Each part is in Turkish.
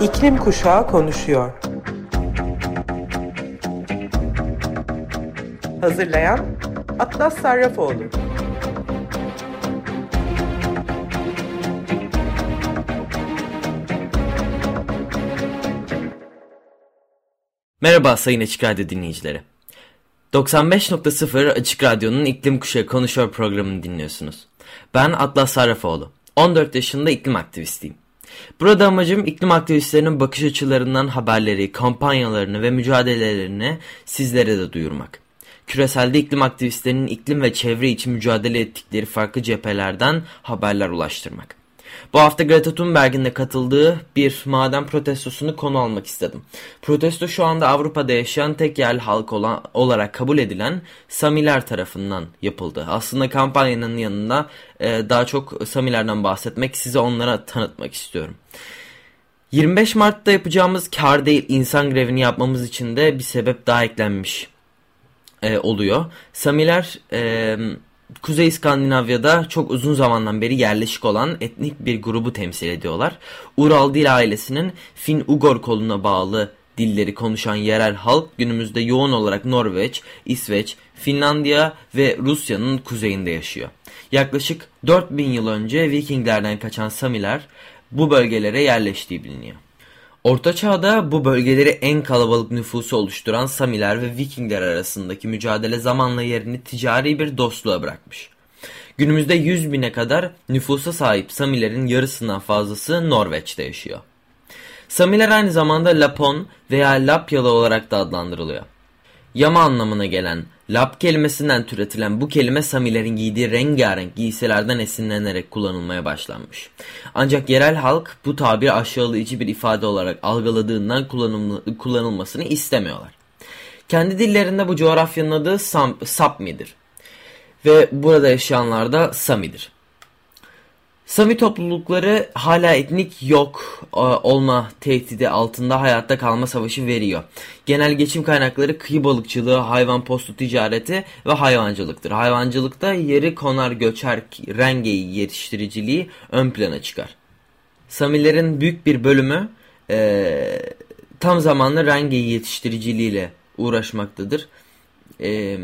İklim Kuşağı konuşuyor. Hazırlayan Atlas Sarrafoğlu. Merhaba Sayın Açık Radyo dinleyicileri. 95.0 Açık Radyo'nun İklim Kuşağı Konuşuyor programını dinliyorsunuz. Ben Atlas Sarrafoğlu. 14 yaşında iklim aktivistiyim. Burada amacım iklim aktivistlerinin bakış açılarından haberleri, kampanyalarını ve mücadelelerini sizlere de duyurmak. Küreselde iklim aktivistlerinin iklim ve çevre için mücadele ettikleri farklı cephelerden haberler ulaştırmak. Bu hafta Greta Thunberg'in de katıldığı bir maden protestosunu konu almak istedim. Protesto şu anda Avrupa'da yaşayan tek yerli halk olan, olarak kabul edilen Samiler tarafından yapıldı. Aslında kampanyanın yanında e, daha çok Samilerden bahsetmek, size onlara tanıtmak istiyorum. 25 Mart'ta yapacağımız kar değil insan grevini yapmamız için de bir sebep daha eklenmiş e, oluyor. Samiler... E, Kuzey İskandinavya'da çok uzun zamandan beri yerleşik olan etnik bir grubu temsil ediyorlar. Ural dil ailesinin Fin-Ugor koluna bağlı dilleri konuşan yerel halk günümüzde yoğun olarak Norveç, İsveç, Finlandiya ve Rusya'nın kuzeyinde yaşıyor. Yaklaşık 4000 yıl önce Vikinglerden kaçan Samiler bu bölgelere yerleştiği biliniyor. Orta Çağ'da bu bölgeleri en kalabalık nüfusu oluşturan Samiler ve Vikingler arasındaki mücadele zamanla yerini ticari bir dostluğa bırakmış. Günümüzde 100 bine kadar nüfusa sahip Samilerin yarısından fazlası Norveç'te yaşıyor. Samiler aynı zamanda Lapon veya Lapyalı olarak da adlandırılıyor. Yama anlamına gelen Lap kelimesinden türetilen bu kelime Samilerin giydiği rengarenk giysilerden esinlenerek kullanılmaya başlanmış. Ancak yerel halk bu tabiri aşağılayıcı bir ifade olarak algıladığından kullanılmasını istemiyorlar. Kendi dillerinde bu coğrafyanın adı Sam, Sapmi'dir. Ve burada yaşayanlar da Sami'dir. Sami toplulukları hala etnik yok e, olma tehdidi altında hayatta kalma savaşı veriyor. Genel geçim kaynakları kıyı balıkçılığı, hayvan postu ticareti ve hayvancılıktır. Hayvancılıkta yeri konar göçer rengeyi yetiştiriciliği ön plana çıkar. Samilerin büyük bir bölümü e, tam zamanlı rengeyi yetiştiriciliğiyle uğraşmaktadır. Eee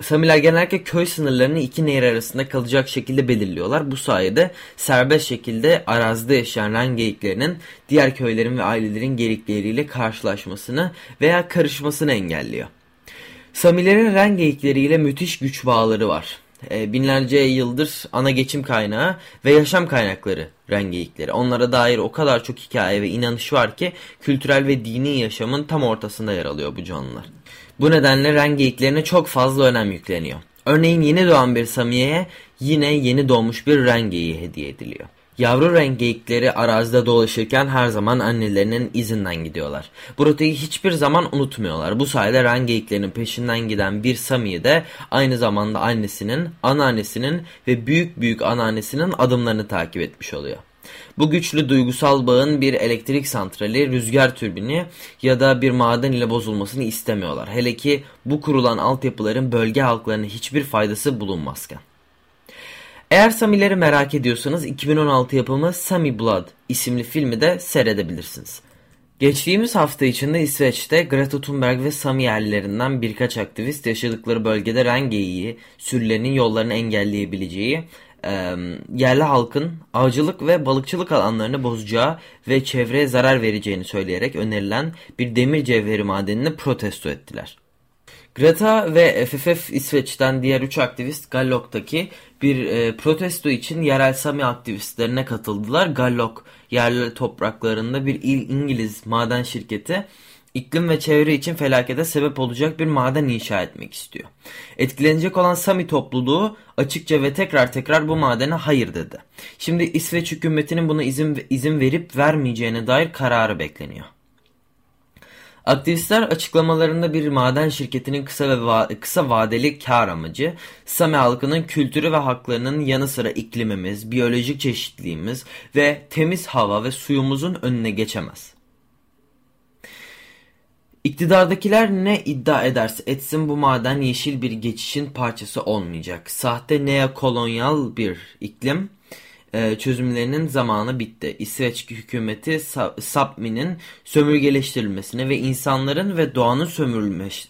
Samiler genellikle köy sınırlarını iki nehir arasında kalacak şekilde belirliyorlar. Bu sayede serbest şekilde arazide yaşayan ren geyiklerinin diğer köylerin ve ailelerin geyikleriyle karşılaşmasını veya karışmasını engelliyor. Samilerin ren geyikleriyle müthiş güç bağları var. E, binlerce yıldır ana geçim kaynağı ve yaşam kaynakları ren geyikleri. Onlara dair o kadar çok hikaye ve inanış var ki kültürel ve dini yaşamın tam ortasında yer alıyor bu canlılar. Bu nedenle ren geyiklerine çok fazla önem yükleniyor. Örneğin yeni doğan bir samiyeye yine yeni doğmuş bir ren geyiği hediye ediliyor. Yavru renk geyikleri arazide dolaşırken her zaman annelerinin izinden gidiyorlar. Bu rotayı hiçbir zaman unutmuyorlar. Bu sayede ren geyiklerinin peşinden giden bir Samiye de aynı zamanda annesinin, anneannesinin ve büyük büyük anneannesinin adımlarını takip etmiş oluyor. Bu güçlü duygusal bağın bir elektrik santrali, rüzgar türbini ya da bir maden ile bozulmasını istemiyorlar. Hele ki bu kurulan altyapıların bölge halklarına hiçbir faydası bulunmazken. Eğer Samileri merak ediyorsanız 2016 yapımı Sami Blood isimli filmi de seyredebilirsiniz. Geçtiğimiz hafta içinde İsveç'te Greta Thunberg ve Sami yerlilerinden birkaç aktivist yaşadıkları bölgede rengeyi, sürülerinin yollarını engelleyebileceği e, yerli halkın avcılık ve balıkçılık alanlarını bozacağı ve çevreye zarar vereceğini söyleyerek önerilen bir demir cevheri madenini protesto ettiler. Greta ve FFF İsveç'ten diğer 3 aktivist Gallok'taki bir e, protesto için yerel Sami aktivistlerine katıldılar. Gallok yerli topraklarında bir İngiliz maden şirketi iklim ve çevre için felakete sebep olacak bir maden inşa etmek istiyor. Etkilenecek olan Sami topluluğu açıkça ve tekrar tekrar bu madene hayır dedi. Şimdi İsveç hükümetinin buna izin, izin verip vermeyeceğine dair kararı bekleniyor. Aktivistler açıklamalarında bir maden şirketinin kısa ve va kısa vadeli kar amacı, Sami halkının kültürü ve haklarının yanı sıra iklimimiz, biyolojik çeşitliliğimiz ve temiz hava ve suyumuzun önüne geçemez. İktidardakiler ne iddia ederse etsin bu maden yeşil bir geçişin parçası olmayacak. Sahte neokolonyal bir iklim e, çözümlerinin zamanı bitti. İsveç hükümeti Sapmi'nin sömürgeleştirilmesine ve insanların ve doğanın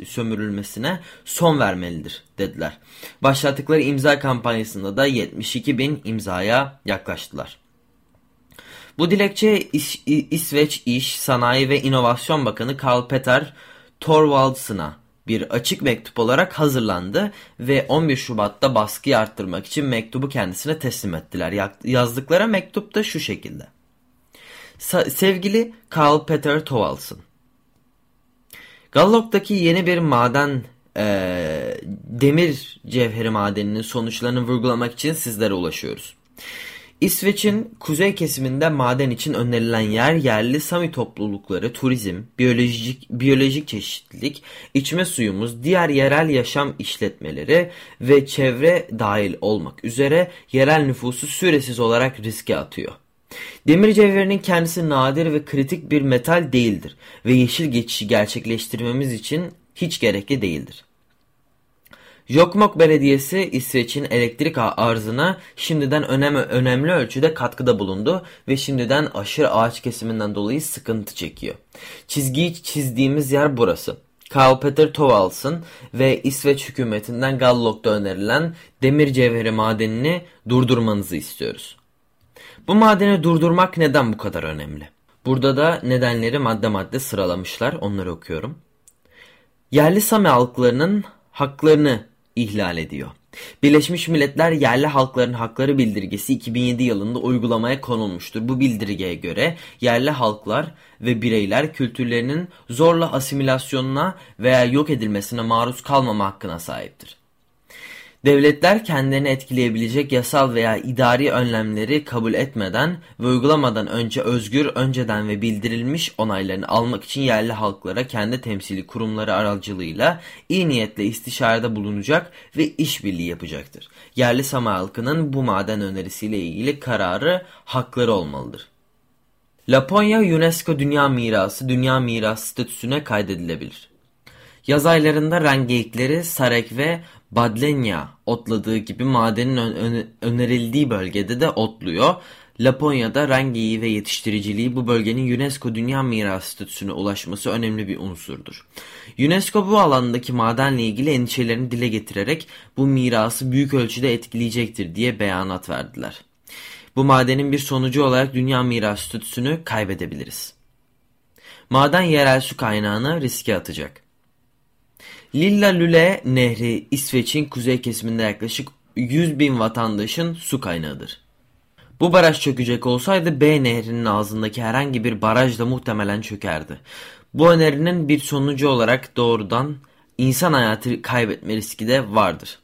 sömürülmesine son vermelidir dediler. Başlattıkları imza kampanyasında da 72 bin imzaya yaklaştılar. Bu dilekçe İs İsveç İş, Sanayi ve İnovasyon Bakanı Karl Peter Thorvaldsen'a bir açık mektup olarak hazırlandı ve 11 Şubat'ta baskıyı arttırmak için mektubu kendisine teslim ettiler. Yazdıkları mektup da şu şekilde. Sevgili Karl Peter Thorvaldsen, Gallok'taki yeni bir maden e, demir cevheri madeninin sonuçlarını vurgulamak için sizlere ulaşıyoruz. İsveç'in kuzey kesiminde maden için önerilen yer yerli Sami toplulukları, turizm, biyolojik, biyolojik çeşitlilik, içme suyumuz, diğer yerel yaşam işletmeleri ve çevre dahil olmak üzere yerel nüfusu süresiz olarak riske atıyor. Demir cevherinin kendisi nadir ve kritik bir metal değildir ve yeşil geçişi gerçekleştirmemiz için hiç gerekli değildir. Jokmok Belediyesi İsveç'in elektrik arzına şimdiden önem, önemli ölçüde katkıda bulundu ve şimdiden aşırı ağaç kesiminden dolayı sıkıntı çekiyor. Çizgiyi çizdiğimiz yer burası. Karl Peter Thorvaldsen ve İsveç hükümetinden Gallok'ta önerilen demir cevheri madenini durdurmanızı istiyoruz. Bu madeni durdurmak neden bu kadar önemli? Burada da nedenleri madde madde sıralamışlar. Onları okuyorum. Yerli Sami halklarının haklarını ihlal ediyor. Birleşmiş Milletler Yerli Halkların Hakları Bildirgesi 2007 yılında uygulamaya konulmuştur. Bu bildirgeye göre yerli halklar ve bireyler kültürlerinin zorla asimilasyonuna veya yok edilmesine maruz kalmama hakkına sahiptir. Devletler kendilerini etkileyebilecek yasal veya idari önlemleri kabul etmeden ve uygulamadan önce özgür, önceden ve bildirilmiş onaylarını almak için yerli halklara kendi temsili kurumları aracılığıyla iyi niyetle istişarede bulunacak ve işbirliği yapacaktır. Yerli Sama halkının bu maden önerisiyle ilgili kararı hakları olmalıdır. Laponya UNESCO Dünya Mirası Dünya Mirası statüsüne kaydedilebilir. Yaz aylarında rengeyikleri Sarek ve Badlenya otladığı gibi madenin ön önerildiği bölgede de otluyor. Laponya'da rengeyi ve yetiştiriciliği bu bölgenin UNESCO Dünya Mirası statüsüne ulaşması önemli bir unsurdur. UNESCO bu alandaki madenle ilgili endişelerini dile getirerek bu mirası büyük ölçüde etkileyecektir diye beyanat verdiler. Bu madenin bir sonucu olarak Dünya Mirası statüsünü kaybedebiliriz. Maden yerel su kaynağını riske atacak. Lilla Lüle Nehri İsveç'in kuzey kesiminde yaklaşık 100 bin vatandaşın su kaynağıdır. Bu baraj çökecek olsaydı B nehrinin ağzındaki herhangi bir baraj da muhtemelen çökerdi. Bu önerinin bir sonucu olarak doğrudan insan hayatı kaybetme riski de vardır.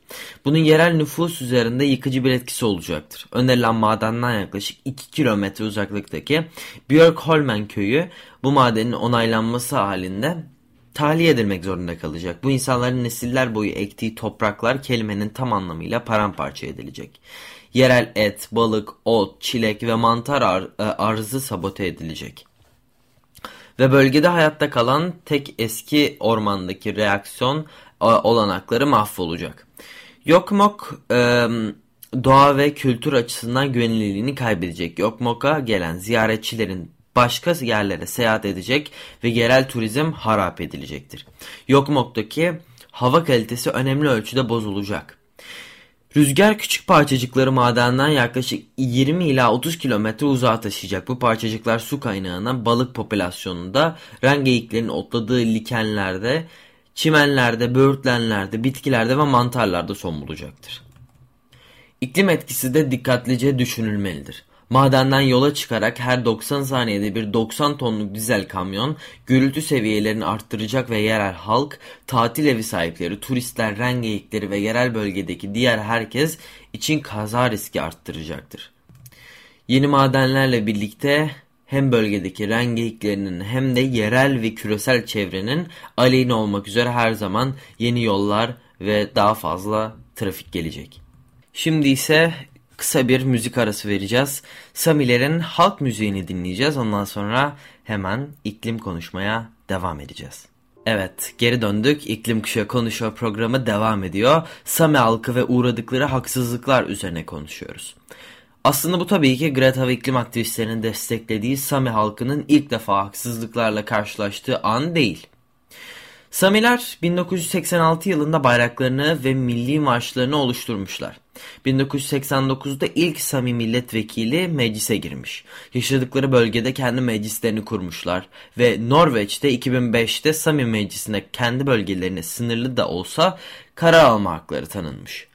Bunun yerel nüfus üzerinde yıkıcı bir etkisi olacaktır. Önerilen madenden yaklaşık 2 kilometre uzaklıktaki Björkholmen köyü bu madenin onaylanması halinde tahliye edilmek zorunda kalacak. Bu insanların nesiller boyu ektiği topraklar kelimenin tam anlamıyla paramparça edilecek. Yerel et, balık, ot, çilek ve mantar ar e, arzı sabote edilecek. Ve bölgede hayatta kalan tek eski ormandaki reaksiyon e, olanakları mahvolacak. Yokmok e, doğa ve kültür açısından güvenilirliğini kaybedecek. Yokmok'a gelen ziyaretçilerin başka yerlere seyahat edecek ve yerel turizm harap edilecektir. Yokmok'taki hava kalitesi önemli ölçüde bozulacak. Rüzgar küçük parçacıkları madenden yaklaşık 20 ila 30 kilometre uzağa taşıyacak. Bu parçacıklar su kaynağına balık popülasyonunda rengeyiklerin otladığı likenlerde, çimenlerde, böğürtlenlerde, bitkilerde ve mantarlarda son bulacaktır. İklim etkisi de dikkatlice düşünülmelidir. Madenden yola çıkarak her 90 saniyede bir 90 tonluk dizel kamyon gürültü seviyelerini arttıracak ve yerel halk, tatil evi sahipleri, turistler, rengeyikleri ve yerel bölgedeki diğer herkes için kaza riski arttıracaktır. Yeni madenlerle birlikte hem bölgedeki rengeyiklerinin hem de yerel ve küresel çevrenin aleyhine olmak üzere her zaman yeni yollar ve daha fazla trafik gelecek. Şimdi ise kısa bir müzik arası vereceğiz. Samilerin halk müziğini dinleyeceğiz. Ondan sonra hemen iklim konuşmaya devam edeceğiz. Evet geri döndük. İklim Kuşağı Konuşuyor programı devam ediyor. Sami halkı ve uğradıkları haksızlıklar üzerine konuşuyoruz. Aslında bu tabii ki Greta ve iklim aktivistlerinin desteklediği Sami halkının ilk defa haksızlıklarla karşılaştığı an değil. Samiler 1986 yılında bayraklarını ve milli marşlarını oluşturmuşlar. 1989'da ilk Sami milletvekili meclise girmiş. Yaşadıkları bölgede kendi meclislerini kurmuşlar ve Norveç'te 2005'te Sami meclisine kendi bölgelerine sınırlı da olsa karar alma hakları tanınmış.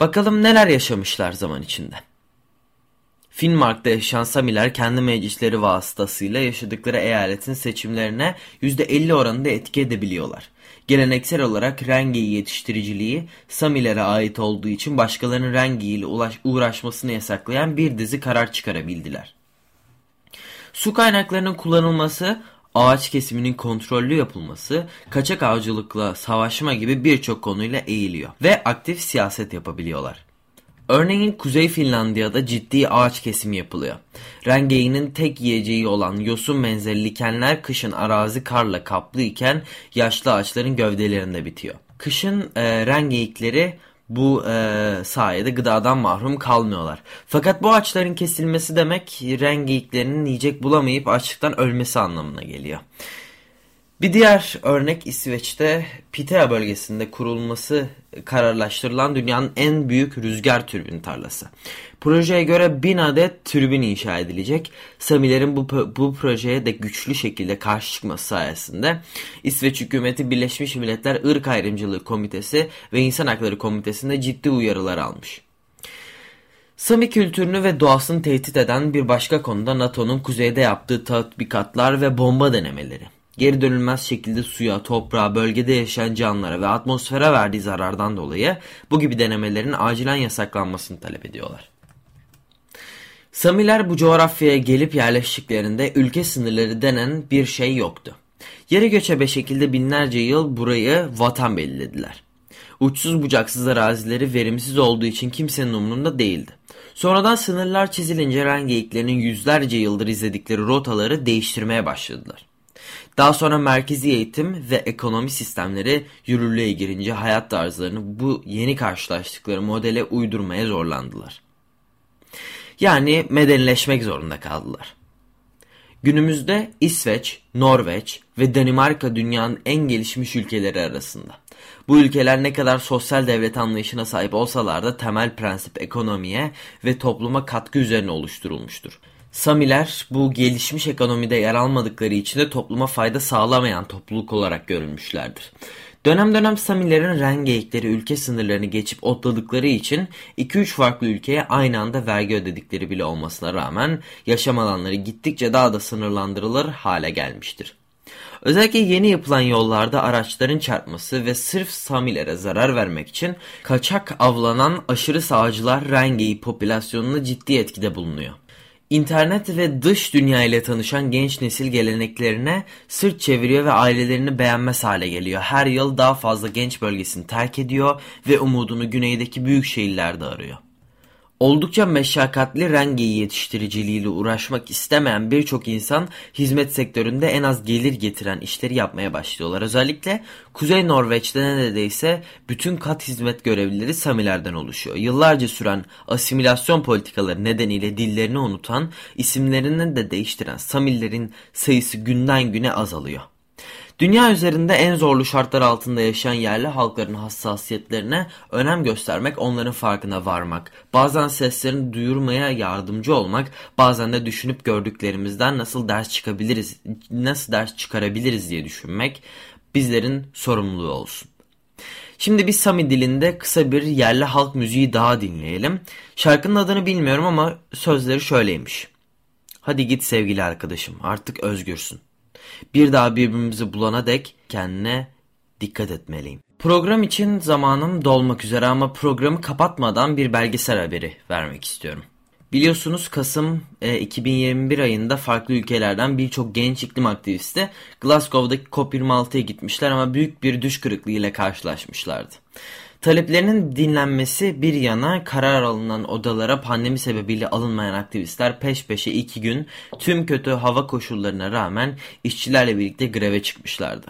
Bakalım neler yaşamışlar zaman içinde. Finnmark'ta yaşayan Samiler kendi meclisleri vasıtasıyla yaşadıkları eyaletin seçimlerine %50 oranında etki edebiliyorlar. Geleneksel olarak rengeyi yetiştiriciliği Samilere ait olduğu için başkalarının rengeyle uğraşmasını yasaklayan bir dizi karar çıkarabildiler. Su kaynaklarının kullanılması, ağaç kesiminin kontrollü yapılması, kaçak avcılıkla savaşma gibi birçok konuyla eğiliyor ve aktif siyaset yapabiliyorlar. Örneğin Kuzey Finlandiya'da ciddi ağaç kesimi yapılıyor. Rengeyi'nin tek yiyeceği olan yosun benzeri likenler kışın arazi karla kaplı iken yaşlı ağaçların gövdelerinde bitiyor. Kışın e, rengeyikleri bu e, sayede gıdadan mahrum kalmıyorlar. Fakat bu ağaçların kesilmesi demek rengeyiklerinin yiyecek bulamayıp açlıktan ölmesi anlamına geliyor. Bir diğer örnek İsveç'te Pitea bölgesinde kurulması kararlaştırılan dünyanın en büyük rüzgar türbin tarlası. Projeye göre 1000 adet türbin inşa edilecek. Samilerin bu, bu projeye de güçlü şekilde karşı çıkması sayesinde İsveç hükümeti Birleşmiş Milletler Irk Ayrımcılığı Komitesi ve İnsan Hakları Komitesi'nde ciddi uyarılar almış. Sami kültürünü ve doğasını tehdit eden bir başka konuda NATO'nun kuzeyde yaptığı tatbikatlar ve bomba denemeleri geri dönülmez şekilde suya, toprağa, bölgede yaşayan canlılara ve atmosfere verdiği zarardan dolayı bu gibi denemelerin acilen yasaklanmasını talep ediyorlar. Samiler bu coğrafyaya gelip yerleştiklerinde ülke sınırları denen bir şey yoktu. Yere göçebe şekilde binlerce yıl burayı vatan belirlediler. Uçsuz bucaksız arazileri verimsiz olduğu için kimsenin umurunda değildi. Sonradan sınırlar çizilince rengeyiklerinin yüzlerce yıldır izledikleri rotaları değiştirmeye başladılar. Daha sonra merkezi eğitim ve ekonomi sistemleri yürürlüğe girince hayat tarzlarını bu yeni karşılaştıkları modele uydurmaya zorlandılar. Yani medenileşmek zorunda kaldılar. Günümüzde İsveç, Norveç ve Danimarka dünyanın en gelişmiş ülkeleri arasında. Bu ülkeler ne kadar sosyal devlet anlayışına sahip olsalar da temel prensip ekonomiye ve topluma katkı üzerine oluşturulmuştur. Samiler bu gelişmiş ekonomide yer almadıkları için de topluma fayda sağlamayan topluluk olarak görülmüşlerdir. Dönem dönem Samilerin rengeyikleri ülke sınırlarını geçip otladıkları için 2-3 farklı ülkeye aynı anda vergi ödedikleri bile olmasına rağmen yaşam alanları gittikçe daha da sınırlandırılır hale gelmiştir. Özellikle yeni yapılan yollarda araçların çarpması ve sırf Samilere zarar vermek için kaçak avlanan aşırı sağcılar rengeyi popülasyonuna ciddi etkide bulunuyor. İnternet ve dış dünya ile tanışan genç nesil geleneklerine sırt çeviriyor ve ailelerini beğenmez hale geliyor. Her yıl daha fazla genç bölgesini terk ediyor ve umudunu güneydeki büyük şehirlerde arıyor. Oldukça meşakkatli rengi yetiştiriciliğiyle uğraşmak istemeyen birçok insan hizmet sektöründe en az gelir getiren işleri yapmaya başlıyorlar. Özellikle Kuzey Norveç'te neredeyse bütün kat hizmet görevlileri Samilerden oluşuyor. Yıllarca süren asimilasyon politikaları nedeniyle dillerini unutan, isimlerini de değiştiren Samillerin sayısı günden güne azalıyor. Dünya üzerinde en zorlu şartlar altında yaşayan yerli halkların hassasiyetlerine önem göstermek, onların farkına varmak, bazen seslerini duyurmaya yardımcı olmak, bazen de düşünüp gördüklerimizden nasıl ders çıkabiliriz, nasıl ders çıkarabiliriz diye düşünmek bizlerin sorumluluğu olsun. Şimdi bir Sami dilinde kısa bir yerli halk müziği daha dinleyelim. Şarkının adını bilmiyorum ama sözleri şöyleymiş. Hadi git sevgili arkadaşım artık özgürsün. Bir daha birbirimizi bulana dek kendine dikkat etmeliyim. Program için zamanım dolmak üzere ama programı kapatmadan bir belgesel haberi vermek istiyorum. Biliyorsunuz Kasım e, 2021 ayında farklı ülkelerden birçok genç iklim aktivisti Glasgow'daki COP26'ya gitmişler ama büyük bir düş kırıklığı ile karşılaşmışlardı. Taleplerinin dinlenmesi bir yana karar alınan odalara pandemi sebebiyle alınmayan aktivistler peş peşe iki gün tüm kötü hava koşullarına rağmen işçilerle birlikte greve çıkmışlardı.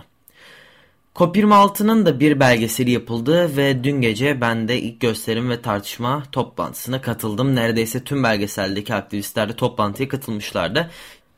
COP26'nın da bir belgeseli yapıldı ve dün gece ben de ilk gösterim ve tartışma toplantısına katıldım. Neredeyse tüm belgeseldeki aktivistler de toplantıya katılmışlardı.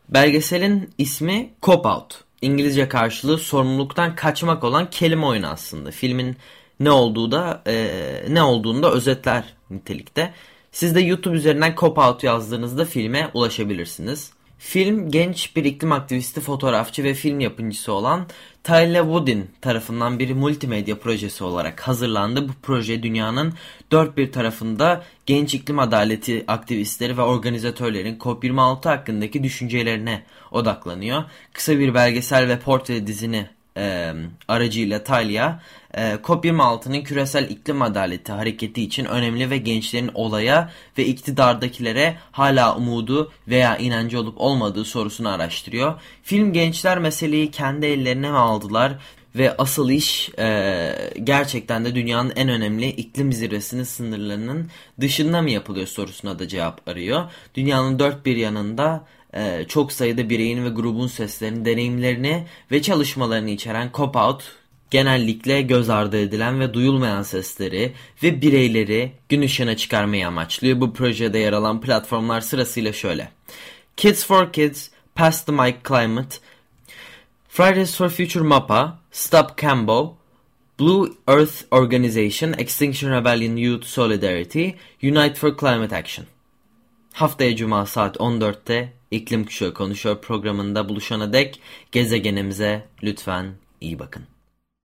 Belgeselin ismi Cop Out. İngilizce karşılığı sorumluluktan kaçmak olan kelime oyunu aslında. Filmin ne olduğu da e, ne olduğunu da özetler nitelikte. Siz de YouTube üzerinden Cop Out yazdığınızda filme ulaşabilirsiniz. Film genç bir iklim aktivisti, fotoğrafçı ve film yapımcısı olan Tyler Woodin tarafından bir multimedya projesi olarak hazırlandı. Bu proje dünyanın dört bir tarafında genç iklim adaleti aktivistleri ve organizatörlerin COP26 hakkındaki düşüncelerine odaklanıyor. Kısa bir belgesel ve portre dizini e, aracıyla Talya e, COP26'nın küresel iklim adaleti hareketi için önemli ve gençlerin olaya ve iktidardakilere hala umudu veya inancı olup olmadığı sorusunu araştırıyor. Film gençler meseleyi kendi ellerine mi aldılar ve asıl iş e, gerçekten de dünyanın en önemli iklim zirvesinin sınırlarının dışında mı yapılıyor sorusuna da cevap arıyor. Dünyanın dört bir yanında e, çok sayıda bireyin ve grubun seslerini, deneyimlerini ve çalışmalarını içeren Cop-Out genellikle göz ardı edilen ve duyulmayan sesleri ve bireyleri gün ışığına çıkarmayı amaçlıyor. Bu projede yer alan platformlar sırasıyla şöyle. Kids for Kids, Pass the Mic Climate, Fridays for Future MAPA, Stop Cambo, Blue Earth Organization, Extinction Rebellion Youth Solidarity, Unite for Climate Action. Haftaya Cuma saat 14'te İklim Kuşağı Konuşuyor programında buluşana dek gezegenimize lütfen iyi bakın.